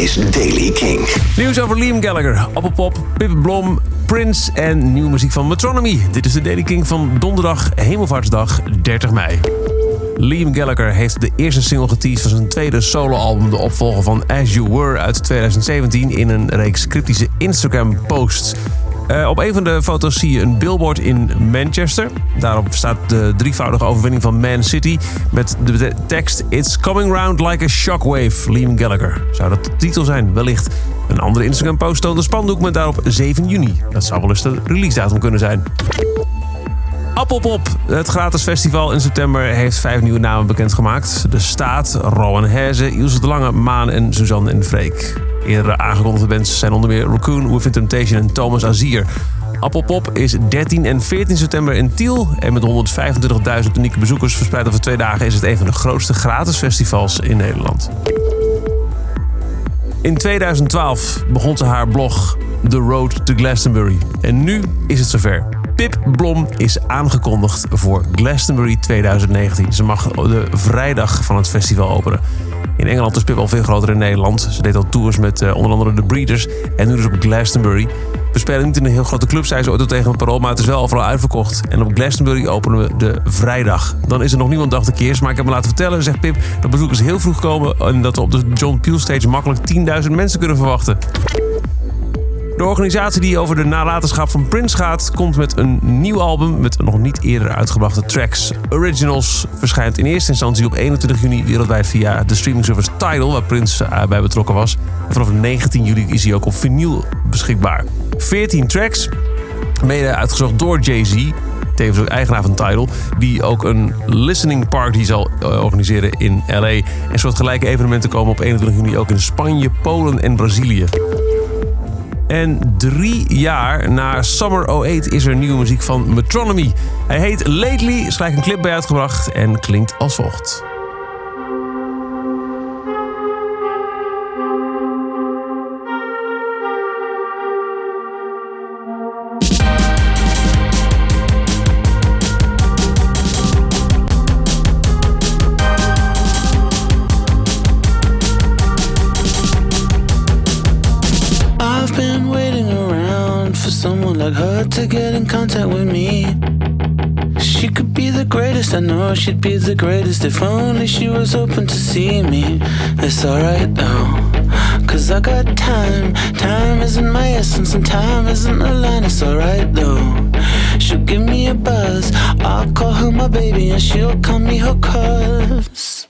is Daily King. Nieuws over Liam Gallagher, Appelpop, Pip Blom, Prince en nieuwe muziek van Metronomy. Dit is de Daily King van donderdag, Hemelvaartsdag 30 mei. Liam Gallagher heeft de eerste single geteased van zijn tweede soloalbum, de opvolger van As You Were uit 2017, in een reeks cryptische Instagram-posts. Uh, op een van de foto's zie je een billboard in Manchester. Daarop staat de drievoudige overwinning van Man City met de tekst It's coming round like a shockwave, Liam Gallagher. Zou dat de titel zijn? Wellicht. Een andere Instagram-post toont een spandoek met daarop 7 juni. Dat zou wel eens de release datum kunnen zijn. Appelpop, het gratis festival in september, heeft vijf nieuwe namen bekendgemaakt. De Staat, Rowan Herze, Ilse de Lange, Maan en Suzanne en Freek. Eerdere aangekondigde bands zijn onder meer Raccoon, Within Temptation en Thomas Azier. Appelpop is 13 en 14 september in Tiel. En met 125.000 unieke bezoekers verspreid over twee dagen is het een van de grootste gratis festivals in Nederland. In 2012 begon ze haar blog The Road to Glastonbury. En nu is het zover. Pip Blom is aangekondigd voor Glastonbury 2019. Ze mag de vrijdag van het festival openen. In Engeland is Pip al veel groter in Nederland. Ze deed al tours met uh, onder andere The Breeders en nu dus op Glastonbury. We spelen niet in een heel grote club, zei ze ooit tegen een parool, maar het is wel overal uitverkocht. En op Glastonbury openen we de vrijdag. Dan is er nog niemand dag de keers, maar ik heb me laten vertellen, zegt Pip, dat bezoekers heel vroeg komen en dat we op de John Peel Stage makkelijk 10.000 mensen kunnen verwachten. De organisatie die over de nalatenschap van Prince gaat, komt met een nieuw album met nog niet eerder uitgebrachte tracks. Originals verschijnt in eerste instantie op 21 juni wereldwijd via de streaming service Tidal, waar Prince eh, bij betrokken was. En vanaf 19 juli is hij ook op vinyl beschikbaar. 14 tracks, mede uitgezocht door Jay-Z, tevens ook eigenaar van Tidal, die ook een listening party zal eh, organiseren in LA. En soortgelijke evenementen komen op 21 juni ook in Spanje, Polen en Brazilië. En drie jaar na Summer 08 is er nieuwe muziek van Metronomy. Hij heet Lately, is een clip bij uitgebracht en klinkt als volgt. Like her to get in contact with me. She could be the greatest, I know she'd be the greatest if only she was open to see me. It's alright though, cause I got time. Time isn't my essence, and time isn't a line. It's alright though. She'll give me a buzz, I'll call her my baby, and she'll call me her cuz.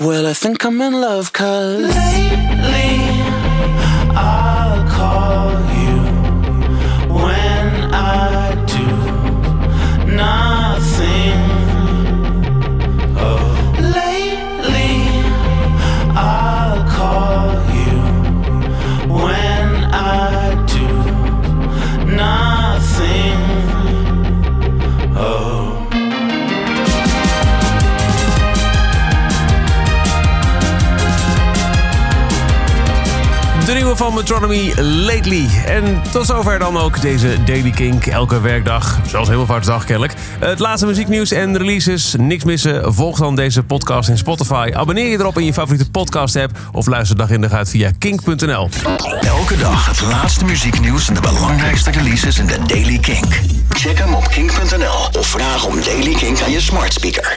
Well, I think I'm in love, cuz lately I'll Nieuwe van Metronomy Lately. En tot zover dan ook deze Daily Kink. Elke werkdag, zoals Hemelvaartsdag kennelijk. Het laatste muzieknieuws en releases. Niks missen. Volg dan deze podcast in Spotify. Abonneer je erop in je favoriete podcast app. Of luister dag in dag uit via kink.nl. Elke dag het laatste muzieknieuws en de belangrijkste releases in de Daily Kink. Check hem op kink.nl of vraag om Daily Kink aan je smart speaker.